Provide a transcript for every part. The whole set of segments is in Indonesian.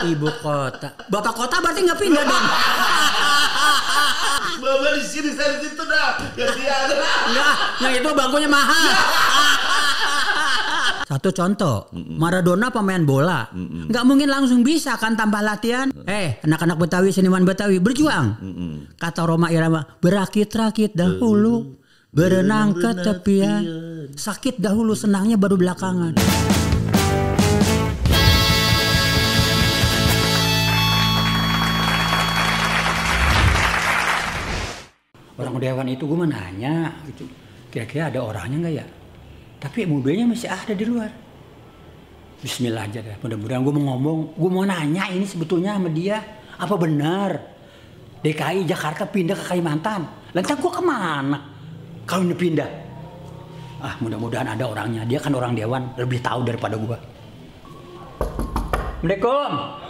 Ibu kota. Bapak kota berarti nggak pindah dong? Bapak di sini saya di situ dah. Gantian. Enggak, yang itu bangkunya mahal. Satu contoh, Maradona pemain bola, nggak mungkin langsung bisa kan tanpa latihan. Eh, anak-anak Betawi, seniman Betawi berjuang. Kata Roma Irama, berakit-rakit dahulu, berenang ke tepian, sakit dahulu, senangnya baru belakangan. Orang dewan itu gue nanya gitu. Kira-kira ada orangnya nggak ya? Tapi mobilnya masih ada di luar. Bismillah aja deh. Mudah-mudahan gue mau ngomong, gue mau nanya ini sebetulnya sama dia. Apa benar DKI Jakarta pindah ke Kalimantan? Lantas gue ke mana? Kalau ini pindah? Ah mudah-mudahan ada orangnya. Dia kan orang dewan, lebih tahu daripada gue. Assalamualaikum.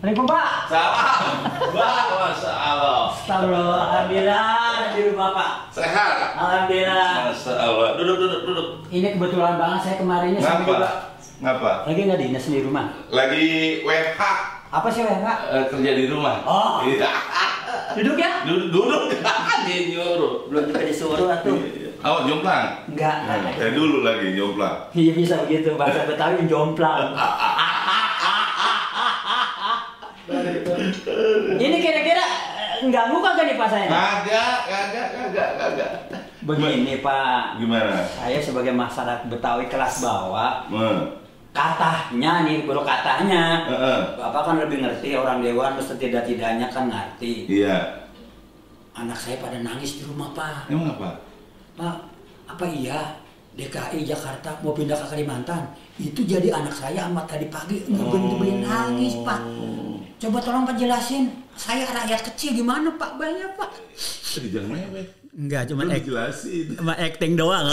Assalamualaikum Pak. Salam. Wah, masya Allah. Astagfirullah, Alhamdulillah di rumah Pak. Sehat. Alhamdulillah. Masya Allah. Duduk, duduk, duduk. Ini kebetulan banget saya kemarinnya sama Ngapa? juga. Ngapa? Lagi nggak dinas di rumah? Lagi WFH. Apa sih Pak? eh, kerja di rumah. Oh. Iya. Duduk ya? Duduk, duduk. Nyuruh. Belum juga disuruh atuh. Oh, jomplang. Enggak. Saya dulu lagi jomplang. Iya bisa begitu bahasa Betawi jomplang. Ini kira-kira eh, ganggu kagak nih Pak saya? Kagak, kagak, kagak, kagak. Begini Pak, Gimana? saya sebagai masyarakat Betawi kelas bawah, Hmm. katanya nih, baru katanya, Heeh. Bapak kan lebih ngerti orang dewan, setidak-tidaknya kan ngerti. Iya. Anak saya pada nangis di rumah Pak. Emang apa? Pak, apa iya DKI Jakarta mau pindah ke Kalimantan? Itu jadi anak saya amat tadi pagi nggak berhenti nangis Pak. Coba tolong Pak jelasin. Saya rakyat kecil gimana Pak? Banyak Pak. Tadi jangan mewek. Enggak, cuma Lu jelasin. cuma acting doang.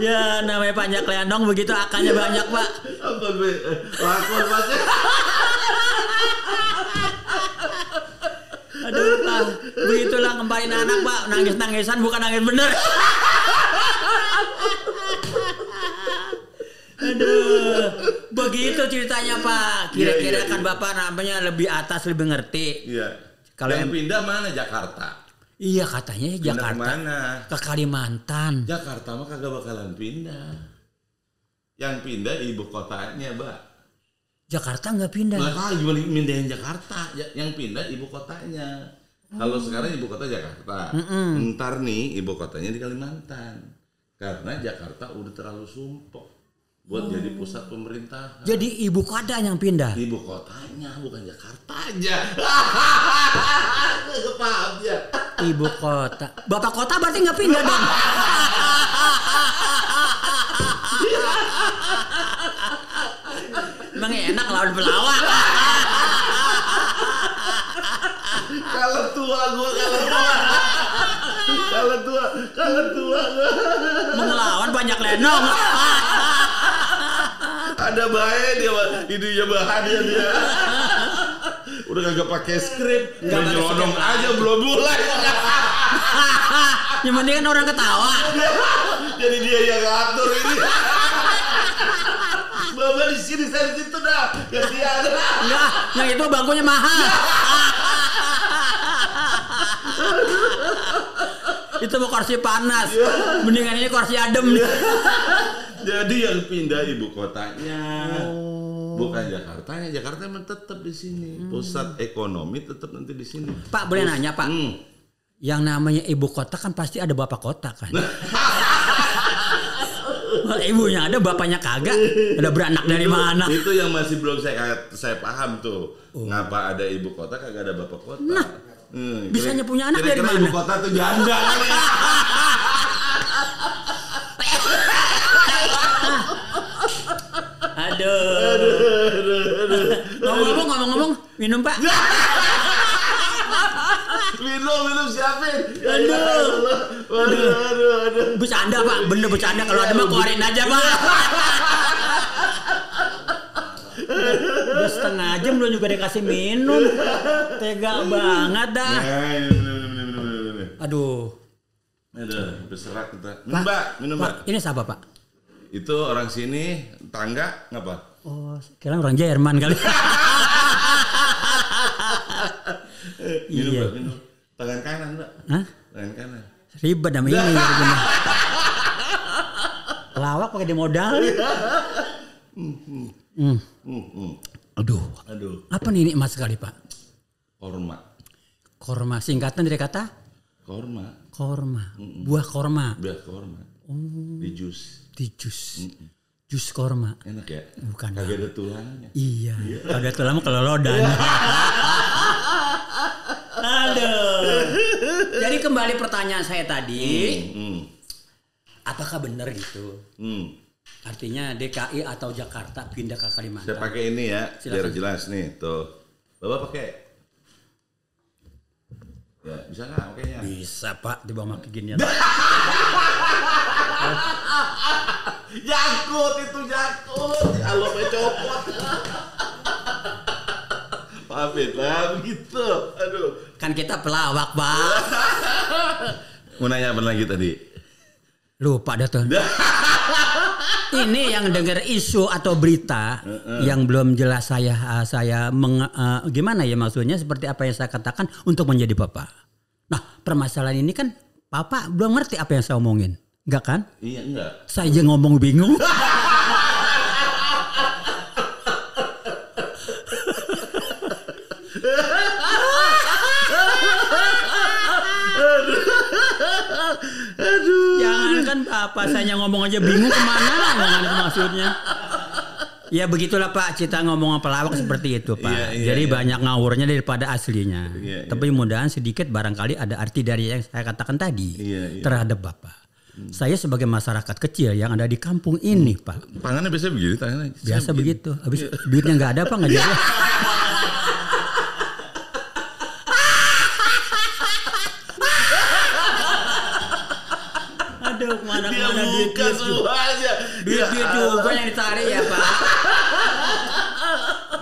ya namanya Pak Leandong begitu akannya banyak Pak. Apa be? Lakon pasti. Aduh Pak, begitulah kembaliin anak Pak, nangis-nangisan bukan nangis bener. Aduh, begitu ceritanya Pak. Kira-kira Iya, iya, kan iya. Bapak namanya lebih atas, lebih ngerti. Iya. Kalau Kalau yang yang- pindah mana Jakarta? Iya katanya Pindah Jakarta ke mana? ke Kalimantan. Jakarta mah kagak bakalan pindah. Yang pindah ibu kotanya, Mbak. Jakarta nggak pindah. Lah kalau gimana pindahin Jakarta? Ya, yang pindah ibu kotanya. Kalau sekarang ibu kota Jakarta. Ntar nih ibu kotanya di Kalimantan. Karena Jakarta udah terlalu sumpok buat jadi pusat pemerintahan. Jadi ibu kota yang pindah. Ibu kotanya bukan Jakarta aja. Paham ya. Ibu kota. Bapak kota berarti nggak pindah dong. Emang enak lawan pelawak. Kalau tua gua kalau tua. Kalau tua, kalau tua. Mengelawan banyak lenong. Ada baik dia ininya bahannya dia. Udah kagak pakai skrip, udah nyelonong aja belum mulai. Yang penting kan orang ketawa. Jadi dia yang ngatur ini. Bapak di sini saya di situ dah. Gantian. Enggak, yang itu bangkunya mahal. itu mau kursi panas. Mendingan ini kursi adem. Jadi yang pindah ibu kotanya bukan Jakartanya. Jakarta emang tetap di sini. Pusat ekonomi tetap nanti di sini. Pak boleh nanya Pak. Hmm. Yang namanya ibu kota kan pasti ada bapak kota kan. Ibunya ada, bapaknya kagak. Ada beranak dari Itu- mana? Itu yang masih belum saya saya paham tuh. Ngapa ada ibu kota kagak ada bapak kota? Nah, Hmm, bisanya kira- punya anak dari mana? Ibu kota tuh janda kali ya. Aduh. Ngomong-ngomong, ngomong-ngomong, minum Pak. minum minum siapin. Ya, Aduh. ya Allah. Waduh, aduh, aduh. Bercanda Pak, bener bercanda. Kalau ada mah keluarin aja Pak. Udah setengah jam belum juga dikasih minum. Tega banget dah. Nah. Aduh. Aduh, berserak kita. Minum, Mbak, minum. Pak, ini siapa Pak? Itu orang sini, tangga, ngapa? Oh, kira orang Jerman kali. Minum, Iya. Minum. Tangan kanan, Mbak. Hah? Tangan kanan. Ribet sama ini. ya. Lawak pakai dimodal. Hmm. Hmm, hmm. Aduh. Aduh, Apa nih nikmat sekali Pak? korma. Korma singkatan dari kata Korma. korma. Buah korma Biar korma. Oh. Di jus. Di jus. Jus korma. Enak ya? Bukan. Kagak ada tulangnya. Iya. Ada tuh lama kalau lodan. Aduh. Jadi kembali pertanyaan saya tadi, Hmm. apakah benar gitu? Hmm. Artinya DKI atau Jakarta pindah ke Saya Kalimantan. pakai ini ya, biar Silakan. jelas nih. Tuh. Bapak pakai. Ya, bisa nggak pakainya? Bisa Pak, di bawah makin gini. Jakut itu jakut. Kalau mau copot. Maafin lah gitu. Aduh. Kan kita pelawak Pak. Mau nanya apa lagi tadi? Lupa dah tuh. Ini yang dengar isu atau berita yang belum jelas saya uh, saya meng- uh, gimana ya maksudnya seperti apa yang saya katakan untuk menjadi papa. Nah permasalahan ini kan papa belum ngerti apa yang saya omongin, enggak kan? Iya enggak. Saya aja ngomong bingung. Jangan kan bapak saya ngomong aja bingung ke mana itu maksudnya. Ya begitulah Pak, cita ngomong pelawak seperti itu Pak. Iya, iya, Jadi iya. banyak ngawurnya daripada aslinya. Iya, iya. Tapi mudahan sedikit barangkali ada arti dari yang saya katakan tadi Iya, iya. terhadap Bapak. Saya sebagai masyarakat kecil yang ada di kampung ini Pak. Tangannya biasa begini, tangannya. Biasa begitu. Habis duitnya nggak ada Pak nggak jadi. Aduh, mana Dia duit buka semuanya. duit Ya duit juga yang ditarik ya Pak.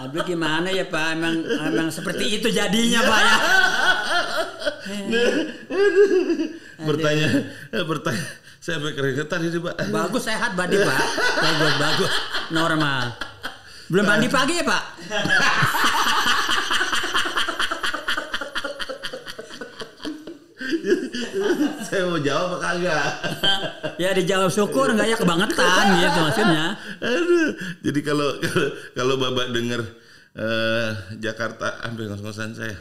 Aduh gimana ya Pak, emang emang seperti itu jadinya Pak ya. bertanya, eh, bertanya. Saya sampai keringetan ini pak. Bagus sehat badi Pak. Bagus bagus normal. Belum mandi pagi ya Pak? Saya mau jawab apa kagak? Ya dijawab syukur nggak ya kebangetan gitu maksudnya. Aduh. Jadi kalau kalau, kalau bapak dengar eh, Jakarta ambil ngos-ngosan saya.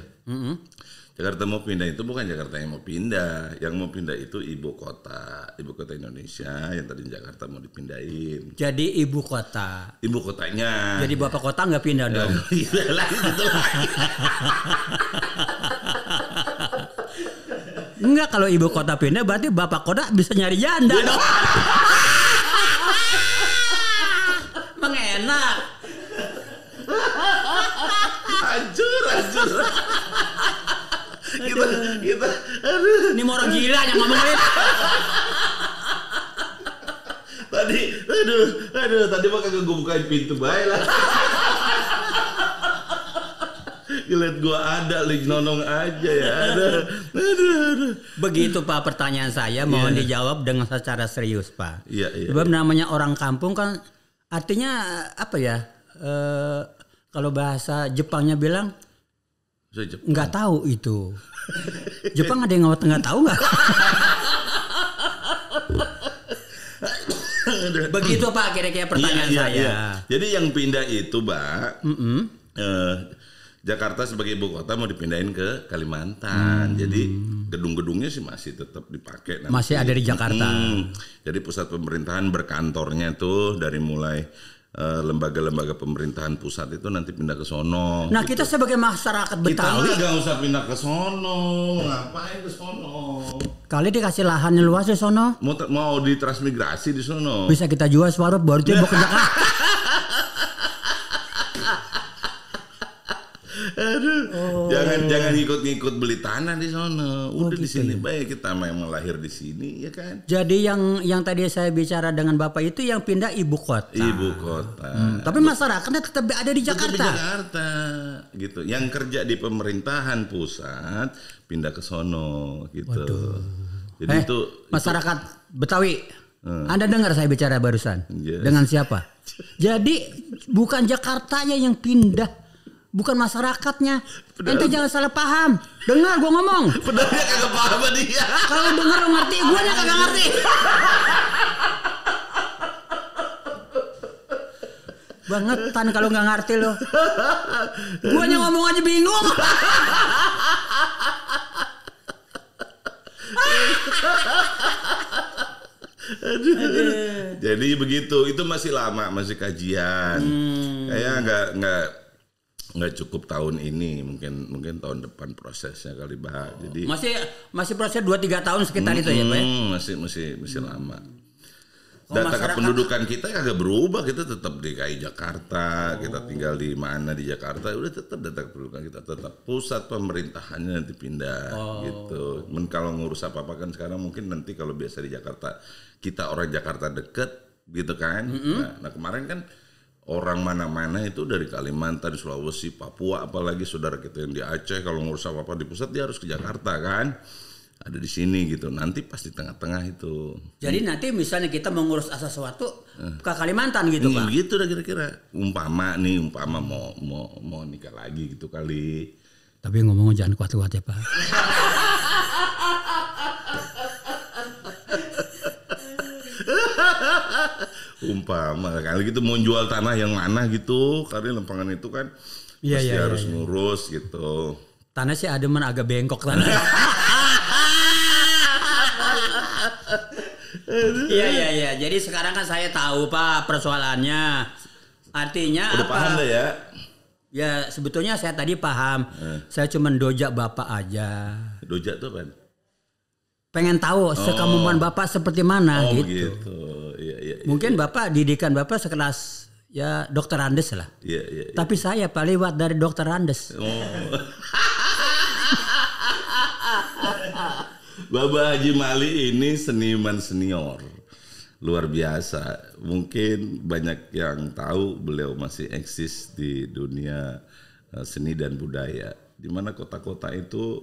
Jakarta mau pindah itu bukan Jakarta yang mau pindah, yang mau pindah itu ibu kota, ibu kota Indonesia yang tadi Jakarta mau dipindahin. Jadi ibu kota. Ibu kotanya. Jadi bapak kota nggak pindah dong. Iya lagi gitu lagi. Enggak kalau ibu kota pindah berarti bapak kota bisa nyari janda dong. Mengenak. hancur, hancur. kita kita aduh Ini mau orang gila yang ngomongin. tadi aduh aduh tadi mah kagak gue bukain pintu baik lah. Ngeliat gua ada link nonong aja ya. Aduh, aduh, aduh. Begitu Pak pertanyaan saya mohon dijawab dengan secara serius Pak. Iya, iya. Sebab namanya orang kampung kan artinya apa ya? Eh, kalau bahasa Jepangnya bilang nggak tahu itu. Jepang ada yang nggak nggak tahu nggak? Begitu Pak kira-kira pertanyaan Iya, iya, saya. iya. Jadi yang pindah itu, Mbak, eh, Jakarta sebagai ibu kota mau dipindahin ke Kalimantan. Jadi gedung-gedungnya sih masih tetap dipakai. nanti. Masih ada di Jakarta. Mm. Jadi pusat pemerintahan berkantornya tuh dari mulai eh, lembaga-lembaga pemerintahan pusat itu nanti pindah ke sono. Nah kita sebagai masyarakat Kita Betawi nggak usah pindah ke sono, ngapain ke sono? kali dikasih lahan yang luas di sono Mau mau ditransmigrasi di sono. bisa kita jual separuh baru bawa ke Jakarta. Aduh, jangan jangan jangan ngikut-ngikut beli tanah di sana. Oh, Udah di gitu sini baik kita memang lahir di sini ya kan. Jadi yang yang tadi saya bicara dengan Bapak itu yang pindah ibu kota. Ibu kota. Hmm, Tapi masyarakatnya tetap ada di Tetap Jakarta. Di Jakarta gitu. Yang kerja di pemerintahan pusat pindah ke sono gitu. Jadi Eh, itu masyarakat Betawi. Anda dengar saya bicara barusan Yes. dengan siapa? Jadi bukan Jakartanya yang pindah, bukan masyarakatnya. Ente jangan salah paham. Dengar gua ngomong. pedangnya kagak paham dia. Kalau dengar lo ngerti, gua nya kagak ngerti. Bangetan kalau nggak ngerti lo. Gua nya ngomong aja bingung. Jadi begitu, itu masih lama, masih kajian. Hmm. Kayak nggak nggak nggak cukup tahun ini, mungkin mungkin tahun depan prosesnya kali bah. Jadi Masih masih proses 2 3 tahun sekitar itu ya, Pak. ya? Hmm, masih masih masih lama. Kalau Data masyarakat- kependudukan kita kagak berubah, kita tetap di KI Jakarta, kita tinggal di mana di Jakarta, udah tetap data kependudukan kita tetap pusat pemerintahannya nanti pindah gitu. Men kalau ngurus apa apa kan sekarang mungkin nanti kalau biasa di Jakarta kita orang Jakarta deket gitu kan. Nah, nah kemarin kan orang mana-mana itu dari Kalimantan, Sulawesi, Papua, apalagi saudara kita yang di Aceh kalau ngurus apa apa di pusat dia harus ke Jakarta kan. Ada di sini gitu. Nanti pasti tengah-tengah itu. Jadi nanti misalnya kita mengurus asal sesuatu ke Kalimantan gitu, Hmm, Pak. gitu dah kira-kira. Umpama nih, umpama mau mau mau nikah lagi gitu kali. Tapi ngomong jangan kuat-kuat ya, Pak. Umpama kali gitu mau jual tanah yang mana gitu, karena lempangan itu kan Iya, pasti iya, harus iya, iya. ngurus gitu. Tanah sih ada agak bengkok tanah. Iya iya iya. Jadi sekarang kan saya tahu Pak persoalannya. Artinya Udah apa? paham dah ya? Ya sebetulnya saya tadi paham. Saya cuma dojak Bapak aja. Doja tuh kan? Pengen tahu sekamuman Bapak seperti mana Oh gitu. gitu. Mungkin Bapak didikan Bapak sekelas ya dokter Andes lah. Iya iya. iya. Tapi saya paling lewat dari dokter Andes. Oh. Baba Haji Mali ini seniman senior. Luar biasa. Mungkin banyak yang tahu beliau masih eksis di dunia eh, seni dan budaya. Di mana kota-kota itu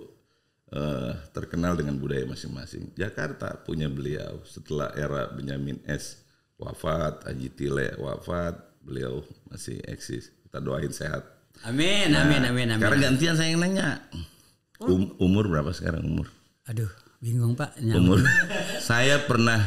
eh, terkenal dengan budaya masing-masing. Jakarta punya beliau setelah era Benyamin S wafat, Haji Tile wafat, beliau masih eksis. Kita doain sehat. Amin amin amin amin. Sekarang gantian saya yang nanya. Um- umur berapa sekarang umur? Aduh bingung Pak. Nyamuk. Umur. saya pernah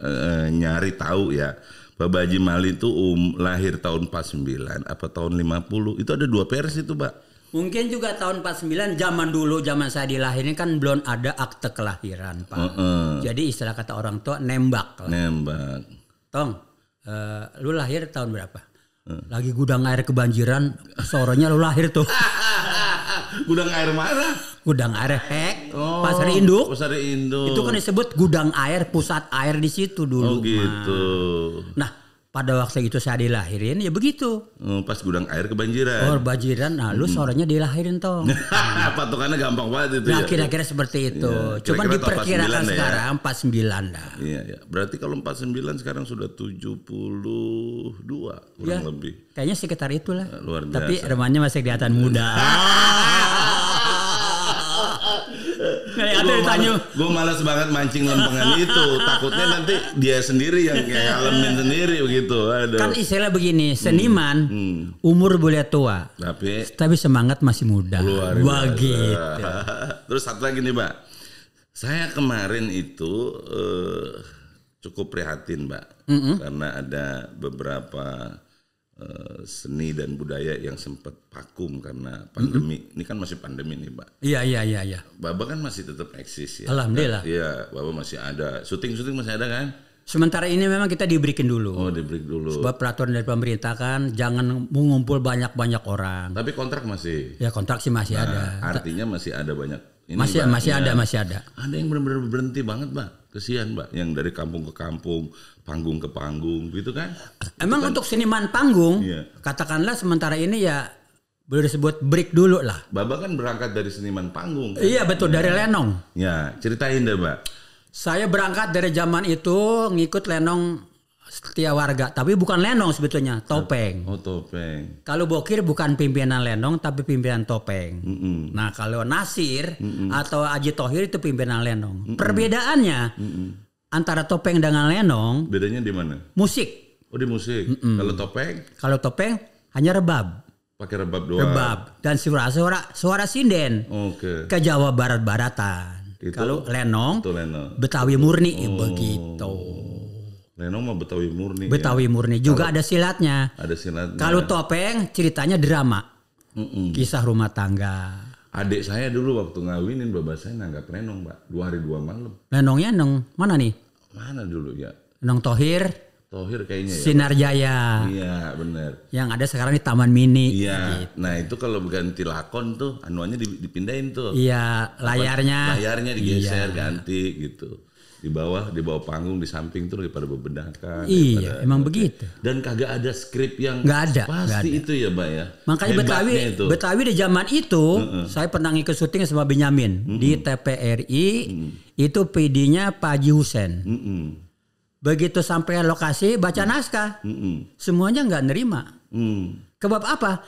eh, nyari tahu ya. Bapak Haji Mali itu um, lahir tahun 49 apa tahun 50. Itu ada dua versi itu, Pak. Mungkin juga tahun 49 zaman dulu zaman saya dilahirin kan belum ada akte kelahiran Pak. Heeh. Jadi istilah kata orang tua nembak. lah. Nembak. Tong, eh, lu lahir tahun berapa? Lagi gudang air kebanjiran, sorenya lu lahir tuh. Gudang air mana? Gudang air hek, pasar induk. Pasar Induk. Itu kan disebut gudang air, pusat air di situ dulu. Oh gitu. Nah, pada waktu itu saya dilahirin ya begitu. Oh, pas gudang air kebanjiran. Oh, banjiran, nah lu sorenya dilahirin tong. Patokannya gampang banget itu Nah, ya. kira-kira seperti itu. Iya, Cuman kira-kira tahun diperkirakan 49 ya. sekarang 49 dah. Iya, ya. Berarti kalau 49 sekarang sudah 72 kurang Ya. lebih. Kayaknya sekitar itulah. Luar biasa. Tapi remanya masih kelihatan muda. Kayak ada ditanya, Gue malas banget mancing lempengan itu. Takutnya nanti dia sendiri yang kayak ngalamin sendiri begitu. Aduh. kan istilah begini, seniman umur boleh tua, Tapi tapi semangat masih muda. luar gitu. Terus satu lagi nih, Mbak. Saya kemarin itu eh, cukup prihatin, Mbak. Karena ada beberapa seni dan budaya yang sempat vakum karena pandemi. Ini kan masih pandemi nih, Mbak. Iya iya iya iya. Baba kan masih tetap eksis ya. Alhamdulillah. Iya, Baba masih ada. Syuting-syuting masih ada kan? Sementara ini memang kita diberikan dulu. Oh, di break dulu. Sebab peraturan dari pemerintah kan jangan mengumpul banyak-banyak orang. Tapi kontrak masih. Ya kontrak sih masih Nah, ada. artinya masih ada banyak. Ini, Masih masih ya. ada masih ada. Ada yang benar-benar berhenti banget, Mbak. Kesian, Mbak. Yang dari kampung ke kampung, panggung ke panggung, gitu kan? Emang untuk seniman panggung, Iya. katakanlah sementara ini ya boleh disebut break dulu lah. Baba kan berangkat dari seniman panggung. Kan? Iya betul dari Lenong. Ya, ceritain deh, Mbak. Saya berangkat dari zaman itu ngikut Lenong setia warga, tapi bukan Lenong sebetulnya, Topeng. Oh, topeng. Kalau Bokir bukan pimpinan Lenong tapi pimpinan Topeng. Mm-mm. Nah kalau Nasir atau Aji Tohir itu pimpinan Lenong. Perbedaannya antara Topeng dengan Lenong Bedanya di mana? musik. Oh, di musik. Kalau topeng Kalau Topeng hanya rebab, pakai rebab doang. rebab dan suara suara suara sinden Oke. ke Jawa Barat Baratan. Itu- Kalau Lenong Itu Leno. Betawi murni begitu. Leno mah Betawi murni. ya. Betawi murni juga ada silatnya. Ada silatnya. Kalau Topeng ceritanya drama, Mm-mm. kisah rumah tangga. Adik saya dulu waktu ngawinin bapak saya nanggap Lenong, Mbak. Dua hari dua malam. Lenongnya neng mana nih? Mana dulu ya? Nong Tohir, Tohir kayaknya ya. Sinar Jaya. Iya, bener. Yang ada sekarang di Taman Mini. Iya. Nah, itu kalau ganti lakon tuh anuannya di- dipindahin tuh. Iya, layarnya. Layarnya digeser, Iya. ganti gitu. Di bawah, di bawah panggung, di samping tuh daripada bebedakan. Iya, daripada- emang begitu. Dan kagak ada skrip yang Nggak ada, pasti nggak ada. itu ya, Mbak ya. Makanya Betawi, itu. Betawi di zaman itu, saya pernah ngikut syuting sama Benyamin di TPRI. Itu PD-nya Pak Haji Husen. Mm-mm. Begitu sampai lokasi baca naskah, Mm-mm. semuanya nggak nerima. Mm. Kebab apa?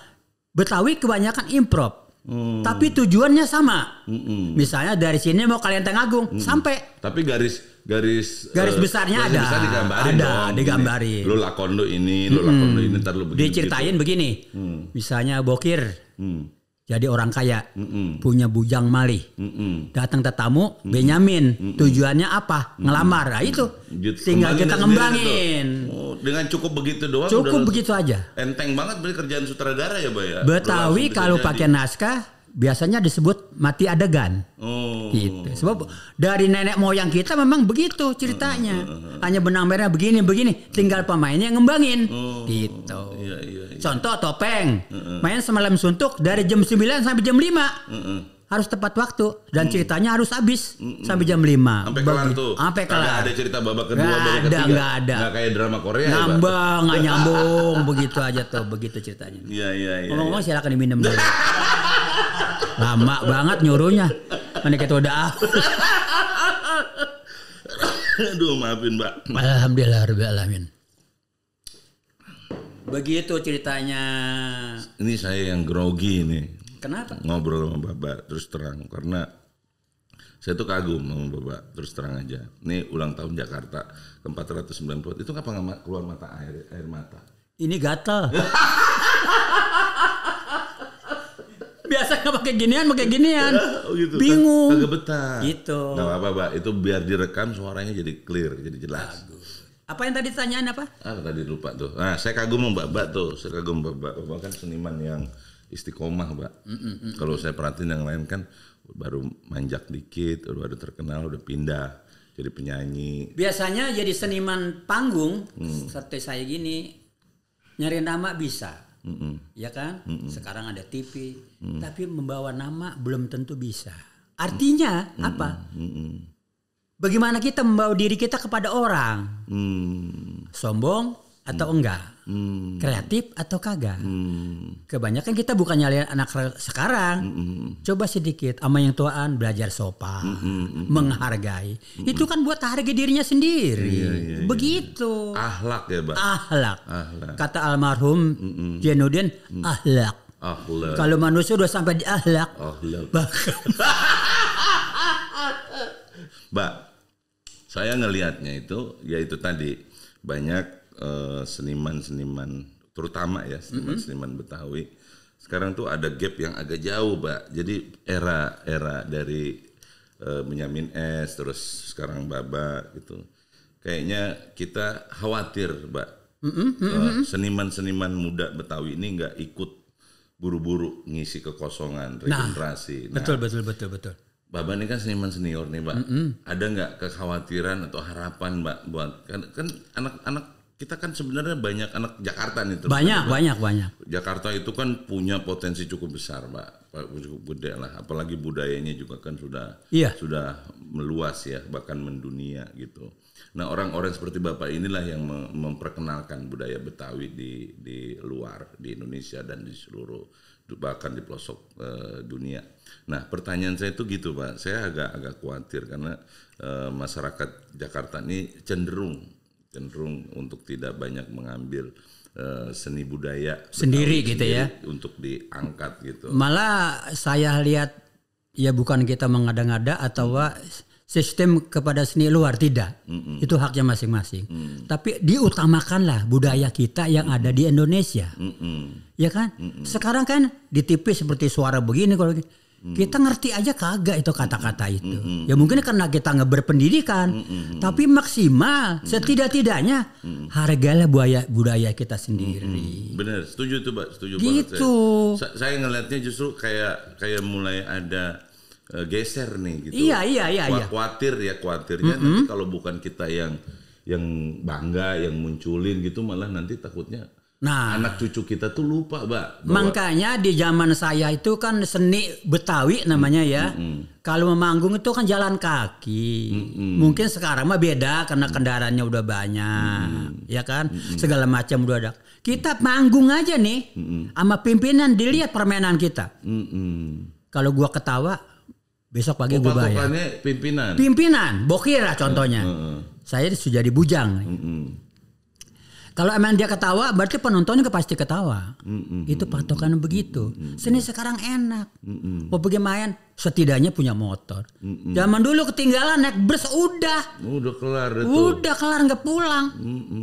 Betawi kebanyakan improv. Hmm. Tapi tujuannya sama. Mm-mm. Misalnya dari sini mau kalian Agung sampai Tapi garis garis Garis eh, besarnya garis ada. besar digambarin Ada, dong. digambarin. Lu lakon lu ini, lu lakon lu ini, ntar lu begini. diceritain begini. Hmm. Misalnya Bokir Hmm. Jadi orang kaya, Mm-mm. punya bujang malih. Mm-mm. Datang tetamu Benyamin, tujuannya apa? Ngelamar. Nah itu. Gitu, Tinggal kita ngembangin. Oh, dengan cukup begitu doang Cukup begitu aja. enteng banget beli kerjaan sutradara ya, Mbak ya. Betawi kalau pakai naskah biasanya disebut mati adegan. Oh. Gitu. Sebab dari nenek moyang kita memang begitu ceritanya. Hmm, Hanya benang merah begini begini, tinggal pemainnya yang ngembangin. Oh. Gitu. Iya, iya, iya. Contoh topeng. Main semalam suntuk dari jam 9 sampai jam 5. Harus tepat waktu dan ceritanya harus habis sampai jam 5. Hmm. Sampai kelar tuh. Sampai kelar. ada cerita babak kedua, Nggak babak ada, ketiga. nggak ada. Nggak kayak drama Korea ya, Pak? Nambah, nggak nyambung, begitu aja tuh, begitu ceritanya. Iya, iya, iya. Ngomong-ngomong silakan diminum dulu. Lama banget nyuruhnya. Mana kita udah Aduh, maafin, Mbak. Alhamdulillah Rabbil Alamin. Begitu ceritanya. Ini saya yang grogi nih. Kenapa? ngobrol sama Bapak terus terang karena saya tuh kagum sama Bapak terus terang aja. Ini ulang tahun Jakarta ke 490 itu ngapa nggak keluar mata air air mata? Ini gatel. Biasa nggak pakai ginian, pakai ginian. Oh gitu. Bingung. Kagak betah. Gitu. Nggak apa-apa, Pak. Itu biar direkam suaranya jadi clear, jadi jelas. Apa yang tadi ditanyain apa? Ah tadi lupa tuh. Nah, saya kagum sama Bapak tuh. Saya kagum sama Bapak. Bapak kan seniman yang istiqomah, Pak. Kalau saya perhatiin yang lain kan baru manjak dikit, baru terkenal, udah pindah jadi penyanyi. Biasanya jadi seniman panggung Hmm. seperti saya gini nyari nama bisa, Mm-mm. ya kan? Hmm. Sekarang ada TV, tapi membawa nama belum tentu bisa. Artinya Hmm. apa? Mm-mm. Bagaimana kita membawa diri kita kepada orang? Hmm. Sombong atau enggak? Hmm. Kreatif atau kagak? Hmm. Kebanyakan kita bukan nyalain anak sekarang. Coba sedikit sama yang tuaan belajar sopan, menghargai. Itu kan buat harga dirinya sendiri. Begitu. Ahlak ya, Pak. Ahlak. Ahlak. Kata almarhum Jainuddin, ahlak. Ahlak. Kalau manusia udah sampai di ahlak, Ahlak. Mbak, saya ngelihatnya itu ya itu tadi banyak eh, seniman-seniman terutama ya seniman-seniman Betawi sekarang tuh ada gap yang agak jauh, Mbak. Jadi era-era dari eh, Benyamin S terus sekarang Baba gitu. Kayaknya kita khawatir, Mbak. Eh, Seniman-seniman muda Betawi ini nggak ikut buru-buru ngisi kekosongan regenerasi. Nah, betul betul betul betul. Bapak ini kan seniman senior nih, Mbak. Ada nggak kekhawatiran atau harapan, Mbak, buat kan kan anak-anak kita kan sebenarnya banyak anak Jakarta nih terus Banyak banyak banyak. Jakarta itu kan punya potensi cukup besar, Mbak. Cukup gede lah, apalagi budayanya juga kan sudah Iya. sudah meluas ya, bahkan mendunia gitu. Nah, orang-orang seperti Bapak inilah yang mem- memperkenalkan budaya Betawi di di luar, di Indonesia dan di seluruh bahkan di pelosok eh, dunia. Nah, pertanyaan saya itu gitu, Pak. Saya agak agak khawatir karena eh, masyarakat Jakarta ini cenderung cenderung untuk tidak banyak mengambil eh, seni budaya Sendiri gitu ya. sendiri untuk diangkat gitu. Malah saya lihat ya bukan kita mengada-ngada atau sistem kepada seni luar tidak. Itu haknya masing-masing. Tapi diutamakanlah budaya kita yang ada di Indonesia. Mm-mm. Ya kan? Sekarang kan di TV seperti suara begini kalau kita ngerti aja kagak itu kata-kata itu. Ya mungkin karena kita nggak berpendidikan, tapi maksimal setidak-tidaknya hargailah budaya budaya kita sendiri. Bener, setuju tuh, Pak. Setuju Gitu. banget saya. Sa- Saya ngelihatnya justru kayak kayak mulai ada eh, geser nih gitu. Iya, iya, iya, iya. Khawatir ya, khawatirnya nanti kalau bukan kita yang yang bangga, yang munculin gitu malah nanti takutnya Nah, anak cucu kita tuh lupa, Mbak. bahwa- Makanya di zaman saya itu kan seni Betawi namanya ya. Kalau memanggung itu kan jalan kaki. Mungkin sekarang mah beda karena kendaraannya udah banyak, ya kan? Segala macam udah ada. Kita manggung aja nih, sama pimpinan dilihat permainan kita. Mm-mm. Kalau gua ketawa, besok pagi Oh, gua bayar. pimpinan. Pimpinan, bokira contohnya. Heeh. Saya sudah bujang. Mm-mm. Kalau emang dia ketawa, berarti penontonnya juga pasti ketawa. Itu patokan begitu. Seni sekarang enak. Mau pergi main, setidaknya punya motor. Zaman dulu ketinggalan naik bus udah, Udah kelar itu. udah kelar nggak pulang.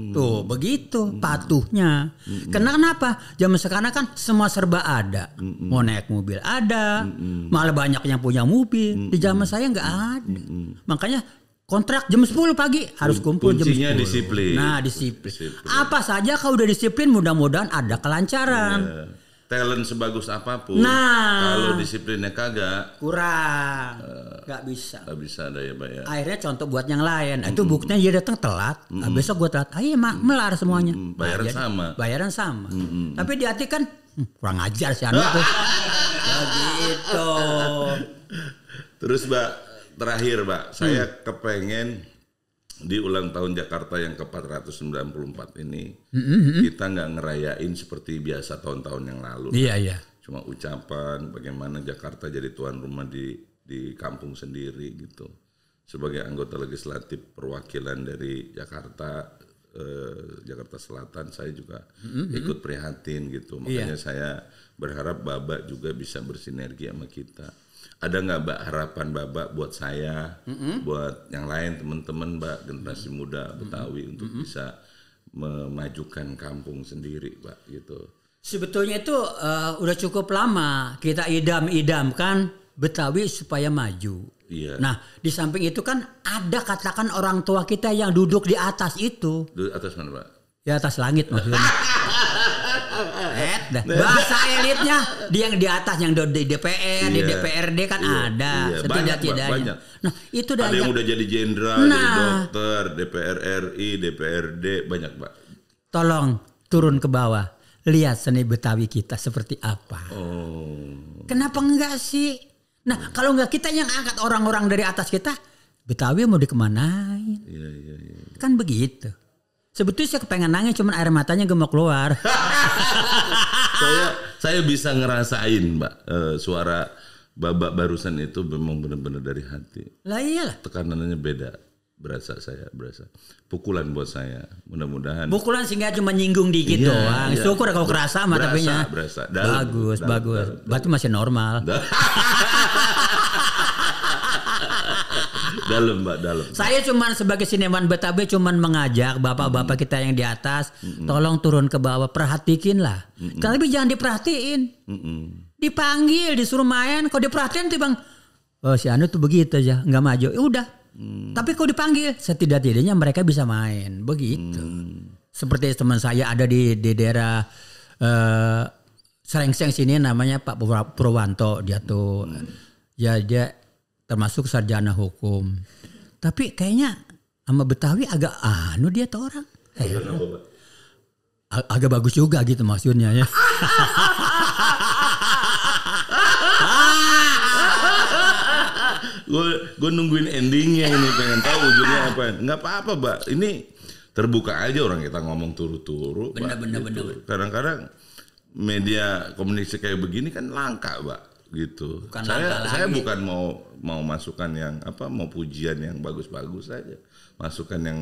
Tuh begitu patuhnya. Karena kenapa? Zaman sekarang kan semua serba ada. Mau naik mobil ada, malah banyak yang punya mobil. Di zaman saya nggak ada. Makanya kontrak jam 10 pagi harus kumpul jam 10. Kuncinya disiplin. Nah, disiplin. Disiplin. Apa saja kalau udah disiplin mudah-mudahan ada kelancaran. Eh, Talent sebagus apa pun, Nah. kalau disiplinnya kagak, Kurang. Nggak bisa. nggak bisa ada ya, Pak ya. Akhirnya contoh buat yang lain. Itu buktinya dia datang telat. Nah, besok gue telat. Ayo mak melar semuanya. Nah, bayaran jadi sama. Bayaran sama. Tapi di hati kan "Hmm, kurang ajar sih anak tuh. Begitu. Terus Mbak, terakhir Mbak, saya Hmm. kepengen di ulang tahun Jakarta yang ke-494 ini, kita nggak ngerayain seperti biasa tahun-tahun yang lalu. Iya iya. Cuma ucapan bagaimana Jakarta jadi tuan rumah di di kampung sendiri gitu. Sebagai anggota legislatif perwakilan dari Jakarta eh, Jakarta Selatan saya juga ikut prihatin gitu. Makanya saya berharap Babak juga bisa bersinergi sama kita. Ada nggak Mbak harapan Babak buat saya, buat yang lain teman-teman Mbak generasi muda Betawi untuk bisa memajukan kampung sendiri, Mbak gitu. Sebetulnya itu eh, udah cukup lama kita idam-idamkan Betawi supaya maju. Iya. Nah, di samping itu kan ada katakan orang tua kita yang duduk di atas itu. Di atas mana, Pak? Di atas langit maksudnya. Dah. Bahasa elitnya dia yang di atas yang di DPR, di Iya. DPRD kan Iya. ada Iya. Setidak-tidaknya. banyak. Nah, itu dah Ada yang udah jadi jenderal, jadi Nah. dokter, DPR RI, DPRD, banyak Pak. tolong turun ke bawah. Lihat seni Betawi kita seperti apa. Oh, Kenapa enggak sih? Nah, kalau enggak kita yang angkat orang-orang dari atas kita, Betawi mau dikemanain? iya iya iya. Kan begitu. Sebetulnya saya kepengen nangis, cuman air matanya gak mau keluar. saya saya bisa ngerasain, Mbak, eh, suara babak barusan itu memang benar-benar dari hati. lah iyalah. Tekanannya beda, berasa saya, berasa. Pukulan buat saya. Mudah-mudahan Pukulan sehingga cuma nyinggung dikit Iya, doang. iya. Syukur kalau kerasa mah Berasa, tapinya. berasa. Dalam, bagus, dalam, bagus. dalam, Berarti masih normal. dalam, Mbak, dalam. Saya cuman sebagai siniman Betawi cuman mengajak bapak-bapak kita yang di atas, tolong turun ke bawah, perhatikin lah. Tapi jangan diperhatiin. Mm-mm. Dipanggil, disuruh main, kalau diperhatiin tuh bang, oh si Anu tuh begitu aja, nggak maju. Ya udah. Tapi kalau dipanggil, setidak-tidaknya mereka bisa main, begitu. Seperti teman saya ada di, di daerah eh Serengseng sini namanya Pak Purwa- Purwanto, dia tuh ya dia termasuk sarjana hukum. Tapi kayaknya sama Betawi agak anu dia tuh orang. Eh, Kenapa, Pak? ag- agak bagus juga gitu maksudnya ya. gue gue nungguin endingnya ini pengen tahu ujungnya apa nggak apa-apa mbak ini terbuka aja orang kita ngomong turu-turu Bener, bener, gitu. bener. kadang-kadang media komunikasi kayak begini kan langka, Mbak, gitu. Bukan saya saya lagi. bukan mau mau masukan yang apa, mau pujian yang bagus-bagus saja. Masukan yang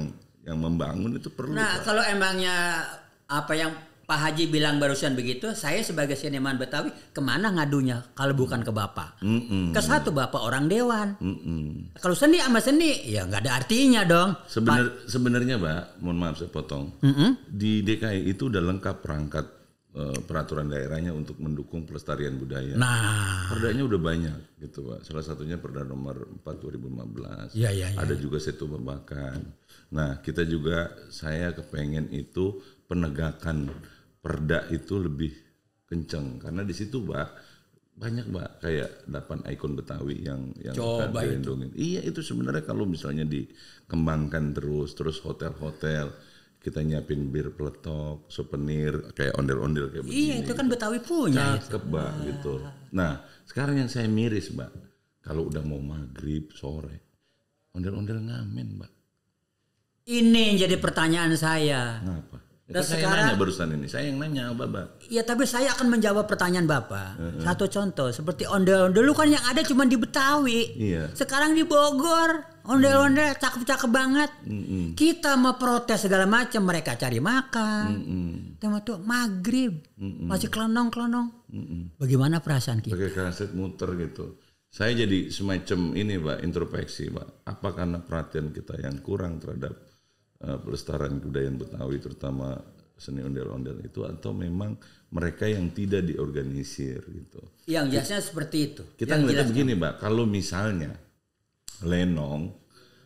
yang membangun itu perlu. Nah, Pak. kalau emangnya apa yang Pak Haji bilang barusan begitu, saya sebagai seniman Betawi ke mana ngadunya kalau bukan ke Bapak? Mm-mm. Ke satu Bapak orang dewan. Mm-mm. Kalau seni sama seni, ya nggak ada artinya dong. Sebenar, sebenarnya, Mbak, mohon maaf saya potong. Mm-mm. Di DKI itu udah lengkap perangkat peraturan daerahnya untuk mendukung pelestarian budaya. Nah, Perdanya udah banyak gitu Pak. Salah satunya Perda nomor 4 2015. Iya, iya, iya. Ada juga Setu Babakan. Nah, kita juga saya kepengen itu penegakan perda itu lebih kenceng karena di situ Pak banyak Mbak kayak 8 ikon Betawi yang yang Coba dilindungin. Iya, itu sebenarnya kalau misalnya dikembangkan terus terus hotel-hotel kita nyiapin bir peletok, souvenir kayak ondel-ondel kayak begini. iya itu kan Betawi punya. Cakep mbak gitu. Nah sekarang yang saya miris mbak, kalau udah mau maghrib sore, ondel-ondel ngamen mbak. Ini yang jadi pertanyaan saya. Ya, Dan kan saya sekarang- nanya barusan ini, saya yang nanya mbak. Ya tapi saya akan menjawab pertanyaan Bapak. Satu contoh seperti ondel-ondel dulu kan yang ada cuma di Betawi. Iya. Sekarang di Bogor, ondel-ondel cakep-cakep banget. Mm-mm. Kita mau protes segala macam, mereka cari makan. Mm-mm. Tema tuh maghrib, masih kelonong-kelonong. Mm-mm. Bagaimana perasaan kita? Pakai kaset muter gitu. Saya jadi semacam ini mbak introspeksi mbak. Apa karena perhatian kita yang kurang terhadap eh, pelestarian kebudayaan Betawi terutama seni ondel-ondel itu atau memang mereka yang tidak diorganisir gitu. Yang jasnya seperti itu. Kita ngeliatnya begini, Mbak. Kalau misalnya Lenong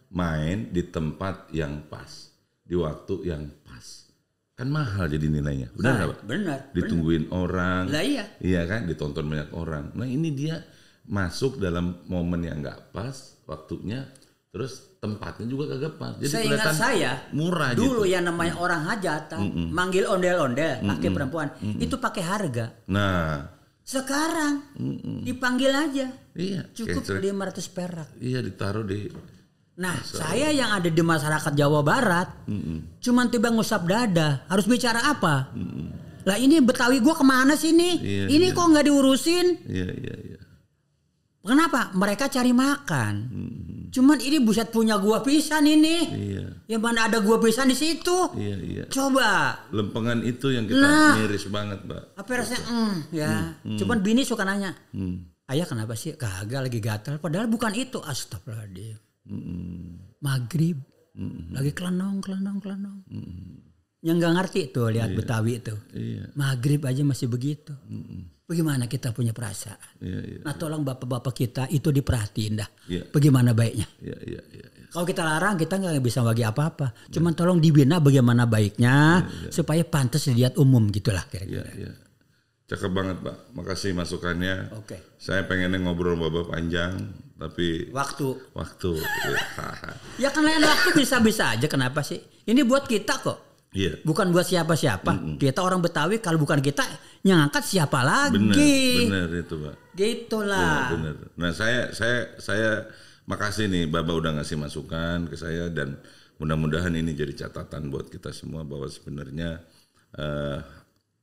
main di tempat yang pas, di waktu yang pas, kan mahal jadi nilainya. Benar nggak, Nah, Pak? benar. Ditungguin orang. Lah iya. Iya kan, ditonton banyak orang. Nah ini dia masuk dalam momen yang nggak pas, waktunya, terus tempatnya juga kagak pas. Jadi Saya ingat saya murah dulu gitu. yang namanya orang hajatan manggil ondel-ondel pakai perempuan itu pakai harga. Nah, Sekarang dipanggil aja iya. cukup kayak- 500 perak. Iya ditaruh di Nah, saya yang ada di masyarakat Jawa Barat cuman tiba ngusap dada, harus bicara apa? Lah ini Betawi gua ke mana sih nih? Iya, ini kok nggak diurusin? Iya iya iya. Kenapa? Mereka cari makan. Cuman ini buset punya gua pisan ini. Iya. Yang mana ada gua pisan di situ? Iya iya. Coba. Lempengan itu yang kita Nah. miris banget, Mbak. Apa rasanya? Mm, ya. Cuman bini suka nanya. Hmm. Ayah kenapa sih? Kagak lagi gatal. Padahal bukan itu. Astagfirullahaladzim. Maghrib. Lagi kelenong, kelenong, kelenong. Yang nggak ngerti tuh lihat Betawi itu. Iya, Maghrib aja masih begitu. Bagaimana kita punya perasaan? iya, iya, Nah tolong bapak-bapak kita itu diperhatiin dah. Iya. Bagaimana baiknya? iya, iya, iya. iya. Kalau kita larang kita nggak bisa bagi apa-apa. Cuman tolong dibina bagaimana baiknya supaya pantas dilihat umum gitulah Iya, kira-kira. iya. Cakep banget, Pak. Makasih masukannya. Oke. Saya pengennya ngobrol Bapak panjang, tapi Waktu. waktu. Iya. Ya kan lain waktu bisa-bisa aja kenapa sih? Ini buat kita kok. Iya. Bukan buat siapa-siapa. Kita orang Betawi kalau bukan kita yang angkat siapa lagi? Benar, benar itu, Pak. Gitulah. Benar. Nah, saya saya saya makasih nih Baba udah ngasih masukan ke saya dan mudah-mudahan ini jadi catatan buat kita semua bahwa sebenarnya eh,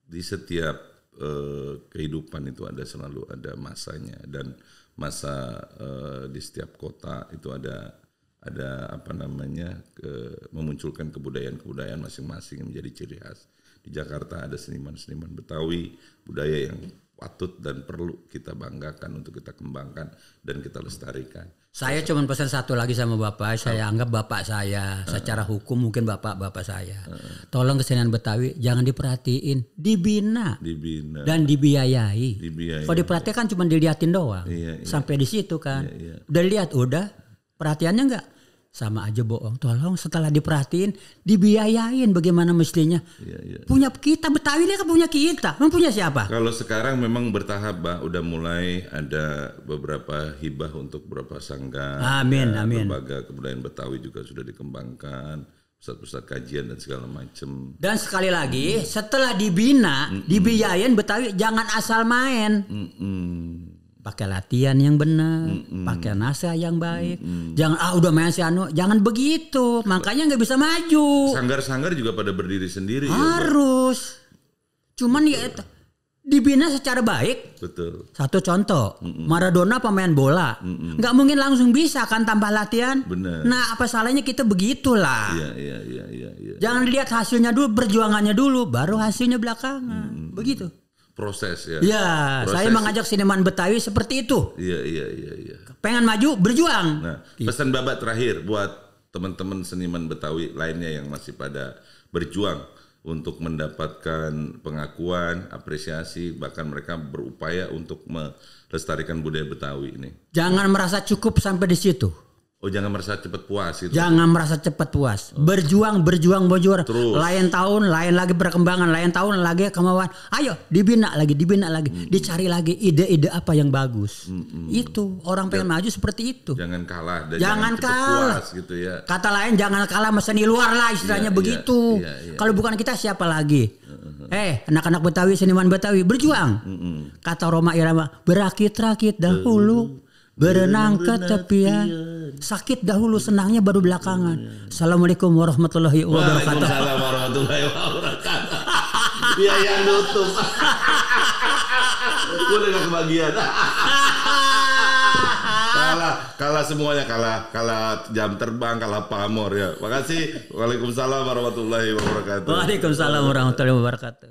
di setiap eh, kehidupan itu ada selalu ada masanya dan masa eh, di setiap kota itu ada ada apa namanya ke, memunculkan kebudayaan-kebudayaan masing-masing menjadi ciri khas. Di Jakarta ada seniman-seniman Betawi, budaya yang patut dan perlu kita banggakan untuk kita kembangkan dan kita lestarikan. Saya cuma pesan satu lagi sama bapak. Saya anggap bapak saya. Secara hukum mungkin bapak bapak saya. Tolong kesenian Betawi jangan diperhatiin, dibina Dibina, dan dibiayai. dibiayai. Kalau diperhatikan cuma diliatin doang. Iya, iya. Sampai di situ kan. Iya, iya. Udah lihat udah. Perhatiannya enggak? Sama aja bohong. Tolong setelah diperhatiin dibiayain bagaimana mestinya. Iya, iya. Punya kita Betawi ini kan punya kita. Emang punya siapa? Kalau sekarang memang bertahap, Mbak, udah mulai ada beberapa hibah untuk beberapa sangga. Amin, Ya, amin. Lembaga kebudayaan Betawi juga sudah dikembangkan, pusat-pusat kajian dan segala macam. Dan sekali lagi, setelah dibina, dibiayain Betawi jangan asal main. Mm-mm. Pakai latihan yang benar, pakai naskah yang baik. Jangan ah udah main si Anu, jangan begitu. Makanya nggak bisa maju. Sanggar-sanggar juga pada berdiri sendiri ya. Harus. Cuman ya eta- dibina secara baik. Betul. Satu contoh, Maradona pemain bola, nggak mungkin langsung bisa kan tambah latihan. Bener. Nah, apa salahnya kita begitulah. Iya, iya, iya, iya, iya. Jangan lihat hasilnya dulu, perjuangannya dulu, baru hasilnya belakangan. Begitu. Proses ya. Ya, Proses. saya mengajak seniman Betawi seperti itu. Iya, iya, iya, iya. Pengen maju, berjuang. Nah, pesan Bapak terakhir buat teman-teman seniman Betawi lainnya yang masih pada berjuang untuk mendapatkan pengakuan, apresiasi, bahkan mereka berupaya untuk melestarikan budaya Betawi ini. Jangan merasa cukup sampai di situ. Oh, jangan merasa cepat puas itu. Jangan merasa cepat puas. Berjuang, berjuang, berjuang. Terus. Lain tahun, lain lagi perkembangan, lain tahun lagi kemauan. Ayo, dibina lagi, dibina lagi, dicari lagi ide-ide apa yang bagus. Itu orang pengen maju seperti itu. Jangan kalah dan Jangan cepat kalah. puas gitu ya. Kata lain jangan kalah seni luar lah istilahnya Iya, begitu. iya, iya, Kalau bukan kita siapa lagi? Eh, anak-anak Betawi, seniman Betawi berjuang. Kata Roma Irama, berakit-rakit dahulu, berenang ke tepian. Sakit dahulu, senangnya baru belakangan. Assalamualaikum warahmatullahi wabarakatuh. Waalaikumsalam warahmatullahi wabarakatuh. Dia yang nutup. Gue udah gak kebagian. kalah, kalah semuanya kalah, kalah jam terbang, kalah pamor ya. Makasih. Waalaikumsalam warahmatullahi wabarakatuh. Waalaikumsalam warahmatullahi wabarakatuh.